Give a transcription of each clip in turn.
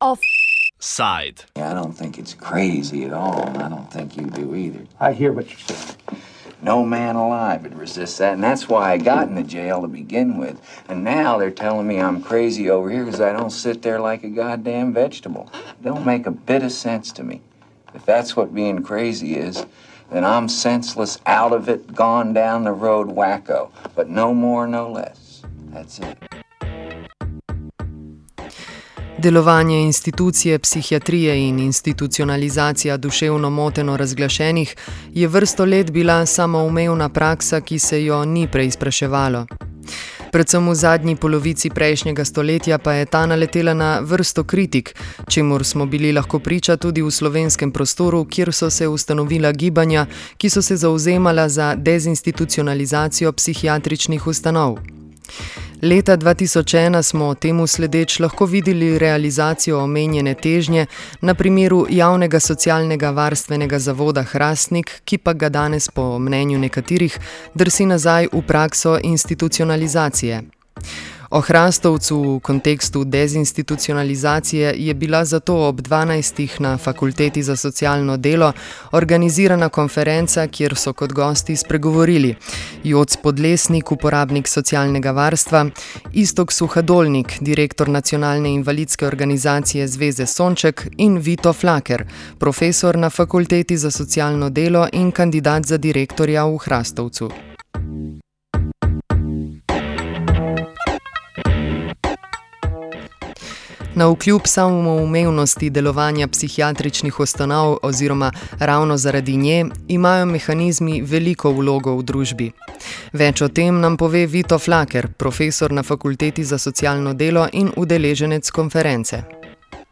Offside. I don't think it's crazy at all, and I don't think you do either. I hear what you're saying. No man alive would resist that, and that's why I got in the jail to begin with. And now they're telling me I'm crazy over here because I don't sit there like a goddamn vegetable. It don't make a bit of sense to me. If that's what being crazy is, then I'm senseless, out of it, gone down the road wacko. But no more, no less. That's it. Delovanje institucije psihiatrije in institucionalizacija duševno moteno razglašenih je vrsto let bila samoumevna praksa, ki se jo ni preizpraševalo. Predvsem v zadnji polovici prejšnjega stoletja pa je ta naletela na vrsto kritik, čemur smo bili lahko priča tudi v slovenskem prostoru, kjer so se ustanovila gibanja, ki so se zauzemala za dezinstitucionalizacijo psihiatričnih ustanov. Leta 2001 smo temu sledeč lahko videli realizacijo omenjene težnje na primeru javnega socialnega varstvenega zavoda Hrastnik, ki pa ga danes po mnenju nekaterih drsi nazaj v prakso institucionalizacije. O Hrastovcu v kontekstu dezinstitucionalizacije je bila zato ob 12. na Fakulteti za socialno delo organizirana konferenca, kjer so kot gosti spregovorili Joc Podlesnik, uporabnik socialnega varstva, Istok Suhadolnik, direktor Nacionalne invalidske organizacije Zveze Sonček in Vito Flaker, profesor na Fakulteti za socialno delo in kandidat za direktorja v Hrastovcu. Na vkljub samoumevnosti delovanja psihiatričnih ustanov oziroma ravno zaradi nje imajo mehanizmi veliko vlogo v družbi. Več o tem nam pove Vito Flaker, profesor na Fakulteti za socialno delo in udeleženec konference.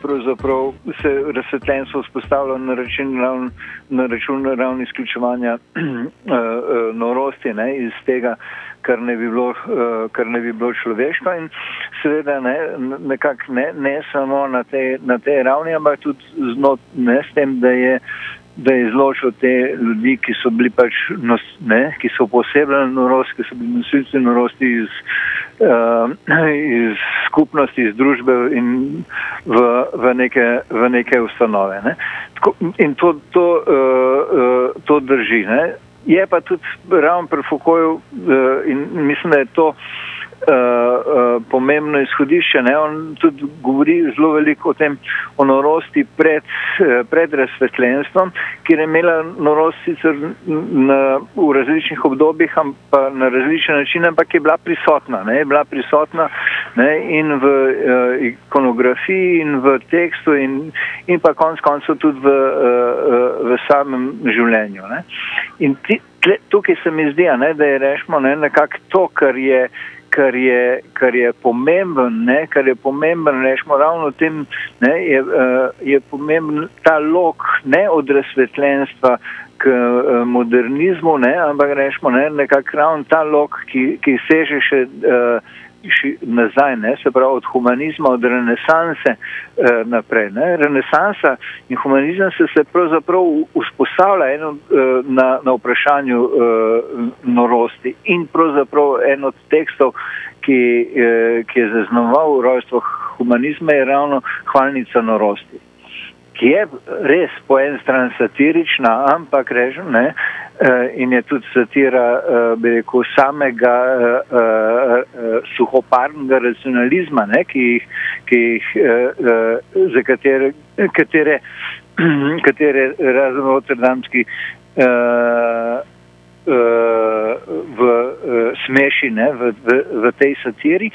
Pravzaprav se razsvetljenstvo vzpostavlja na račun, ravn, na račun ravni izključevanja norosti ne, iz tega, kar ne bi bilo, kar ne bi bilo človeško. In seveda ne, nekako ne, ne samo na tej, na tej ravni, ampak tudi znot, ne s tem, da je, da je izločil te ljudi, ki so bili pač, nos, ne, ki so posebej norosti, ki so bili nosilci norosti iz, iz skupnosti, iz družbe in v, v, neke, v neke ustanove. Ne. Tako, in to, to, uh, to drži. Ne. Je pa tudi ravno pri Fukoju uh, in mislim, da je to uh, pomembno izhodišče. Ne? On tudi govori zelo veliko o tem, o norosti pred, uh, pred razsvetljenstvom, kjer je imela norost sicer na, v različnih obdobjih, pa na različne načine, ampak je bila prisotna. Ne? Je bila prisotna ne? in v uh, ikonografiji, in v tekstu, in, in pa konc koncev tudi v, uh, v samem življenju. Ne? In ti, tle, tukaj se mi zdi, ne, da je rešmo ne, nekako to, kar je, kar je, kar je pomemben, ne, kar je pomemben, rešmo ravno tem, ne, je, uh, je pomemben ta lok ne od razsvetljenstva k uh, modernizmu, ne, ampak rešmo ne, nekako ravno ta lok, ki, ki seže še. Uh, nazaj, ne, se pravi od humanizma, od renesanse eh, naprej. Ne. Renesansa in humanizem se, se pravzaprav vzpostavlja eno, eh, na, na vprašanju eh, norosti in pravzaprav en od tekstov, ki, eh, ki je zaznamoval rojstvo humanizma, je ravno hvalnica norosti. Ki je res po en stran satirična, ampak režem, ne, Eh, in je tudi satira, eh, bi rekel, samega uh, suhoparnega racionalizma, ne, ki jih, ki jih uh, za katere, katere, katere razen rotterdamski uh, v uh, smeši ne, v, v, v tej satiri,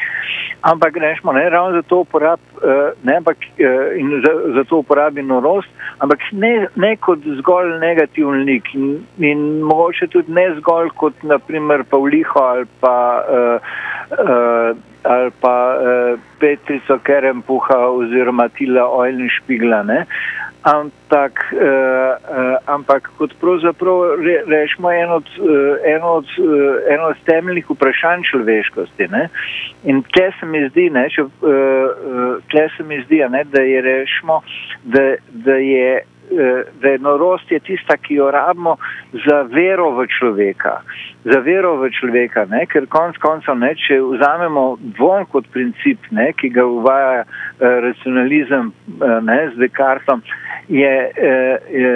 ampak rečemo, ne ravno za to uporab, uh, ne, ampak, uh, in za, za to uporabi norost, ampak ne, ne kot zgolj negativen lik in, in mogoče tudi ne zgolj kot naprimer Pavliho ali pa, uh, uh, ali pa uh, Petrico Kerempuha oziroma Tila Ojlenšpigla, ne, ampak, uh, uh, ampak kot pravzaprav re, rečemo eno od, uh, eno, od, uh, eno od temeljnih vprašanj človeškosti. Ne? In tle se mi zdi, ne, če, uh, uh, se mi zdi ne, da je rečemo, da, da je da je norost je tista, ki jo rabimo za vero v človeka. Za vero v človeka, ne? ker konc koncev, ne, če vzamemo dvom kot princip, ne, ki ga uvaja eh, racionalizem eh, ne, z Descartesom, je, eh, je,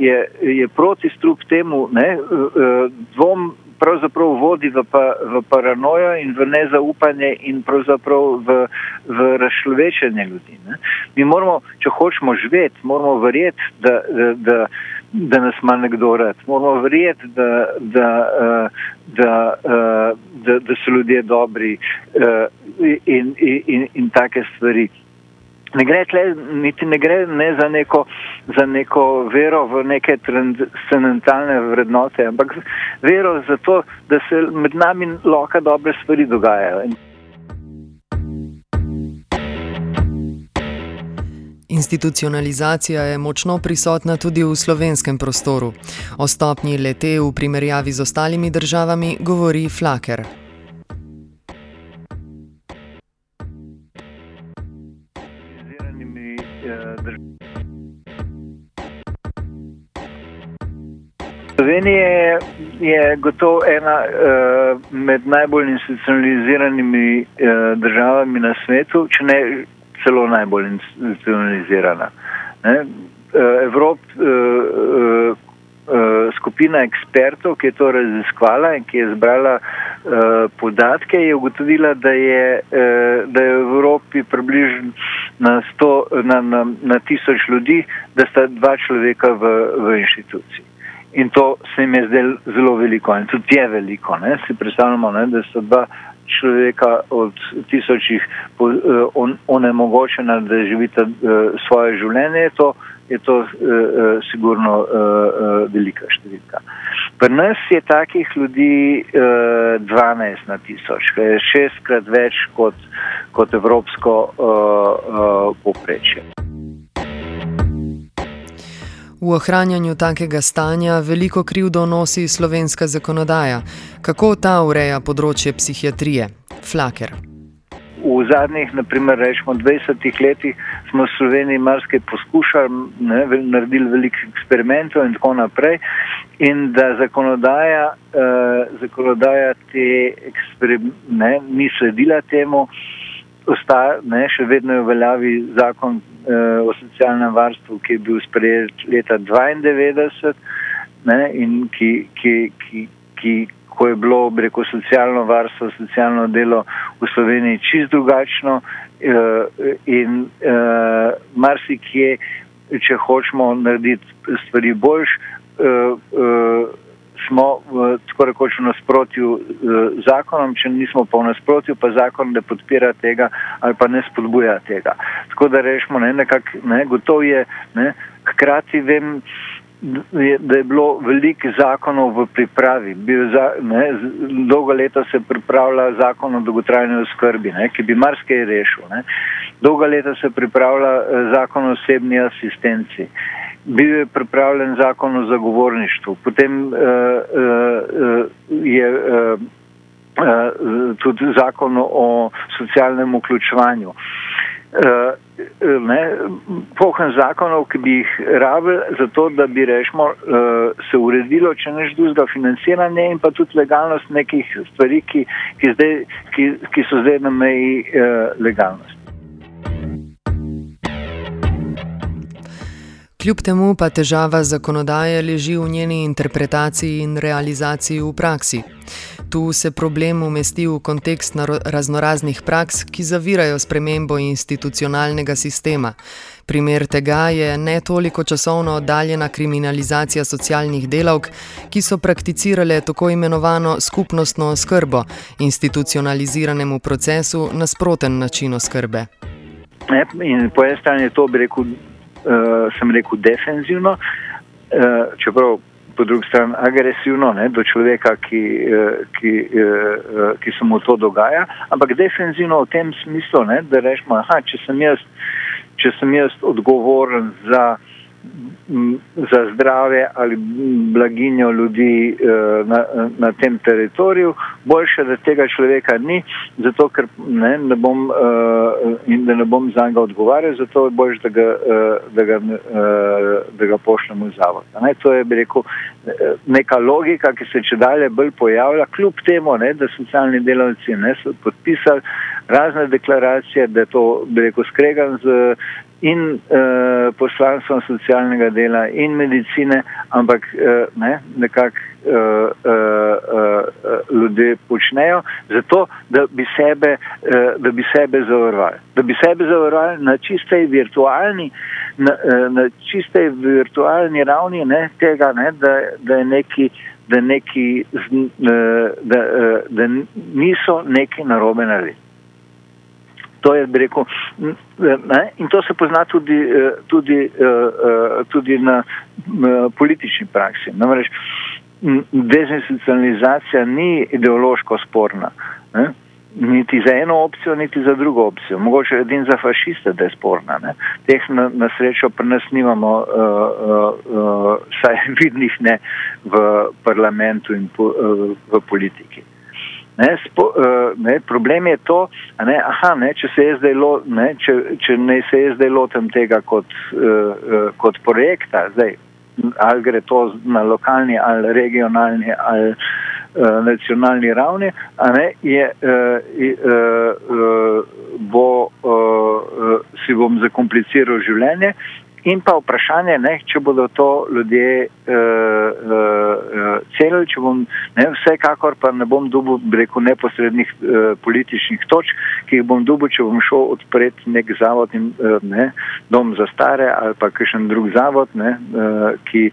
je, je protistrup temu, ne, eh, dvom pravzaprav vodi v, pa, v paranojo in v nezaupanje in pravzaprav v, v razšlovečenje ljudi. Ne. Mi moramo, če hočemo živeti, moramo verjeti, da, da, da, da nas ima nekdo rad. Moramo verjeti, da, da, da, da, da, da so ljudje dobri in, in, in, in take stvari. Ne gre tle, niti ne gre ne za, neko, za neko vero v neke transcendentalne vrednote, ampak vero za to, da se med nami lahko dobre stvari dogajajo. Institucionalizacija je močno prisotna tudi v slovenskem prostoru. O stopnji lete v primerjavi z ostalimi državami govori Flaker. Je, gotovo ena uh, med najbolj institucionaliziranimi uh, državami na svetu, če ne celo najbolj institucionalizirana. Ne? Uh, Evrop, uh, uh, skupina ekspertov, ki je to raziskvala in ki je zbrala uh, podatke, je ugotovila, da je, uh, da je v Evropi približno na, na, na, na tisoč ljudi, da sta dva človeka v, v inštituciji. In to se mi je zdelo zelo veliko in tudi je veliko. Ne? Si predstavljamo, ne, da so dva človeka od tisočih uh, on, onemogočena, da živita uh, svoje življenje, je to, je to uh, sigurno velika številka. Pri nas je takih ljudi uh, 12 na tisoč, kar je šestkrat več kot, kot evropsko poprečje. V ohranjanju takega stanja veliko krivdo nosi slovenska zakonodaja. Kako ta ureja področje psihiatrije? Flaker. V zadnjih, naprimer, rečemo 20 letih smo v Sloveniji marsikaj poskušali, ne, naredili veliko eksperimentov in tako naprej. In da zakonodaja, eh, zakonodaja te eksperimente ni sledila temu, ostaja, ne, še vedno je v veljavi zakon eh, o socialnem varstvu, ki je bil sprejet leta 92 ne, in ki, ki, ki, ki, ko je bilo, reko, socialno varstvo, socialno delo v Sloveniji čist drugačno eh, in eh, marsikje, če hočemo narediti stvari boljš, eh, eh, smo v, tako rekoč v nasprotju z uh, zakonom, če nismo pa v nasprotju, pa zakon ne podpira tega ali pa ne spodbuja tega. Tako da rečemo, ne, nekak, ne, gotov je, ne, hkrati vem, da je bilo veliko zakonov v pripravi. Za, ne, dolgo leta se pripravlja zakon o dolgotrajni oskrbi, ne, ki bi marsikaj rešil. Ne. Dolgo leta se pripravlja eh, zakon o osebni asistenci bil je pripravljen zakon o zagovorništvu, potem uh, uh, je uh, uh, tudi zakon o socialnem vključevanju. Uh, Pohen zakonov, ki bi jih rabili za to, da bi rešmo, uh, se uredilo, če neš drugega financiranja in pa tudi legalnost nekih stvari, ki, ki, zdaj, ki, ki so zdaj na meji uh, legalnosti. Kljub temu pa težava zakonodaje leži v njeni interpretaciji in realizaciji v praksi. Tu se problem umesti v kontekst raznoraznih praks, ki zavirajo spremembo institucionalnega sistema. Primer tega je ne toliko časovno oddaljena kriminalizacija socialnih delavk, ki so prakticirale tako imenovano skupnostno oskrbo, institucionaliziranemu procesu nasproten način oskrbe. Ne, po eni strani je to, bi rekel, sem rekel, defenzivno, uh, čeprav po drugi strani agresivno ne, do človeka, ki, uh, ki, ki se mu to dogaja, ampak defenzivno v tem smislu, ne, da rečemo, da če, če sem jaz odgovoren za za zdravje ali blaginjo ljudi eh, na, na tem teritoriju. Boljše, da tega človeka ni, zato ker ne, ne bom eh, in da ne bom za njega odgovarjal, zato je boljše, da ga, eh, da ga, da ga pošljemo v zavod. Ne, to je rekel, neka logika, ki se če dalje bolj pojavlja, kljub temu, ne, da socialni delavci ne so podpisali razne deklaracije, da je to rekel, skregan z in uh, poslanstvom socialnega dela in medicine, ampak uh, ne, nekako uh, uh, uh, ljudje počnejo, zato da bi sebe, uh, da bi sebe zavarovali. Da bi sebe zavarovali na čistej virtualni, na, uh, na čistej virtualni ravni ne, tega, ne, da, da je neki. Da, neki, da, da niso neki narobe naredili. To je, bi rekel, ne, in to se pozna tudi, eh, tudi, eh, tudi na politični praksi. Namreč dezinstitucionalizacija ni ideološko sporna, ne, niti za eno opcijo, niti za drugo opcijo. Mogoče edin za fašiste, da je sporna. Ne. Teh na, na srečo pri nas nimamo, uh, uh, uh, saj vidnih ne v parlamentu in po, uh, v politiki. Ne, spo, uh, ne, problem je to, ne, aha, ne, če se je zdaj lo, ne, če, če ne se je zdaj lotem tega kot, uh, uh, kot projekta, zdaj, ali gre to na lokalni ali regionalni ali uh, nacionalni ravni, ne, je, uh, uh, uh, bo, uh, si bom zakompliciral življenje In pa vprašanje, ne, če bodo to ljudje uh, uh, celili, če bom, ne, vsekakor pa ne bom dubil preko neposrednih uh, političnih točk, ki jih bom dubil, če bom šel odpreti nek zavod in uh, ne, dom za stare ali pa kakšen drug zavod, ne, uh, ki,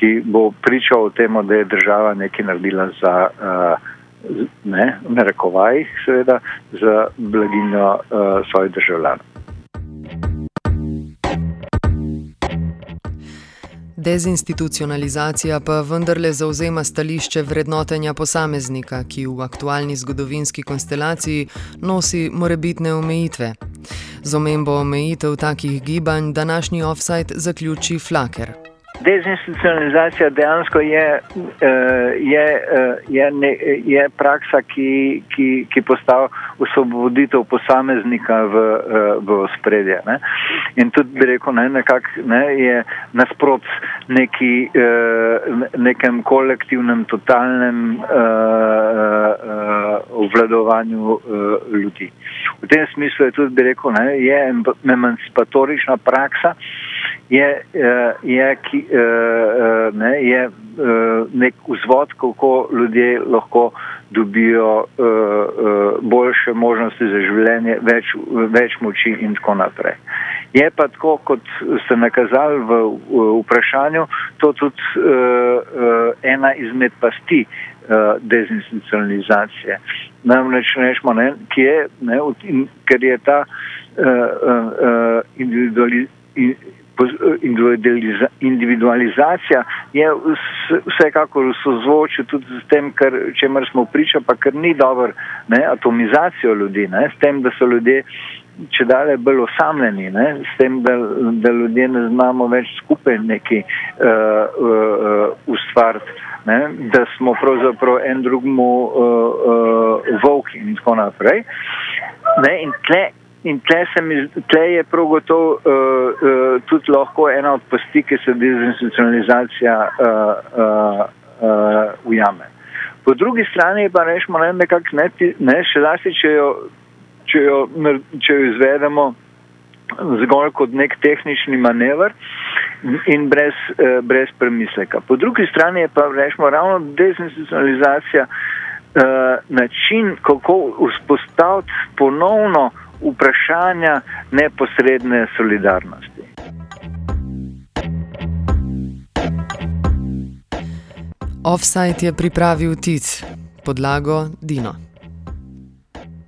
ki bo pričal o tem, da je država nekaj naredila za. Uh, Ne, ne rekovaj, seveda, za blaginjo uh, svojih državljanov. Dezinstitucionalizacija pa vendarle zauzema stališče vrednotenja posameznika, ki v aktualni zgodovinski konstelaciji nosi morebitne omejitve. Z omembo omejitev takih gibanj današnji offside zaključi Flaker. Dezinstitucionalizacija dejansko je, eh, je, eh, je, ne, je praksa, ki, ki, ki postavlja osvoboditev posameznika v, eh, v spredje. Ne. In tudi bi rekel, ne, nekak, ne, je nasprot neki, nekem kolektivnem, totalnem obvladovanju ljudi. V tem smislu je tudi, bi rekel, ne, je emancipatorična praksa je, eh, je, ki, eh, eh, ne, je nek vzvod, kako ljudje lahko dobijo boljše možnosti za življenje, več, več moči in tako naprej. Je pa tako, kot ste nakazali v, vprašanju, to tudi ena izmed pasti dezinstitucionalizacije. Namreč rečemo, ne, ki je, ne, ker je ta individualizacija individualizacija je vsekakor v sozvočju tudi z tem, kar, čemer smo priča, pa kar ni dobro, ne, atomizacijo ljudi, ne, s tem, da so ljudje če dalje bolj osamljeni, ne, s tem, da, da ljudje ne znamo več skupaj neki uh, uh, ustvariti, ne, da smo pravzaprav en drugmu uh, uh, volki in tako naprej. Ne, in tle, In tle, mi, tle je prav gotovo uh, uh, tudi lahko ena od pasti, ki se dezinstitucionalizacija uh, uh, uh, ujame. Po drugi strani pa rečemo, ne, nekak, ne, ne še zlasti, če jo, če, jo, če jo izvedemo zgolj kot nek tehnični manever in brez, uh, brez premisleka. Po drugi strani je pa rečemo ravno dezinstitucionalizacija uh, način, kako vzpostaviti ponovno vprašanja neposredne solidarnosti. Offside je pripravil Tic, podlago Dino.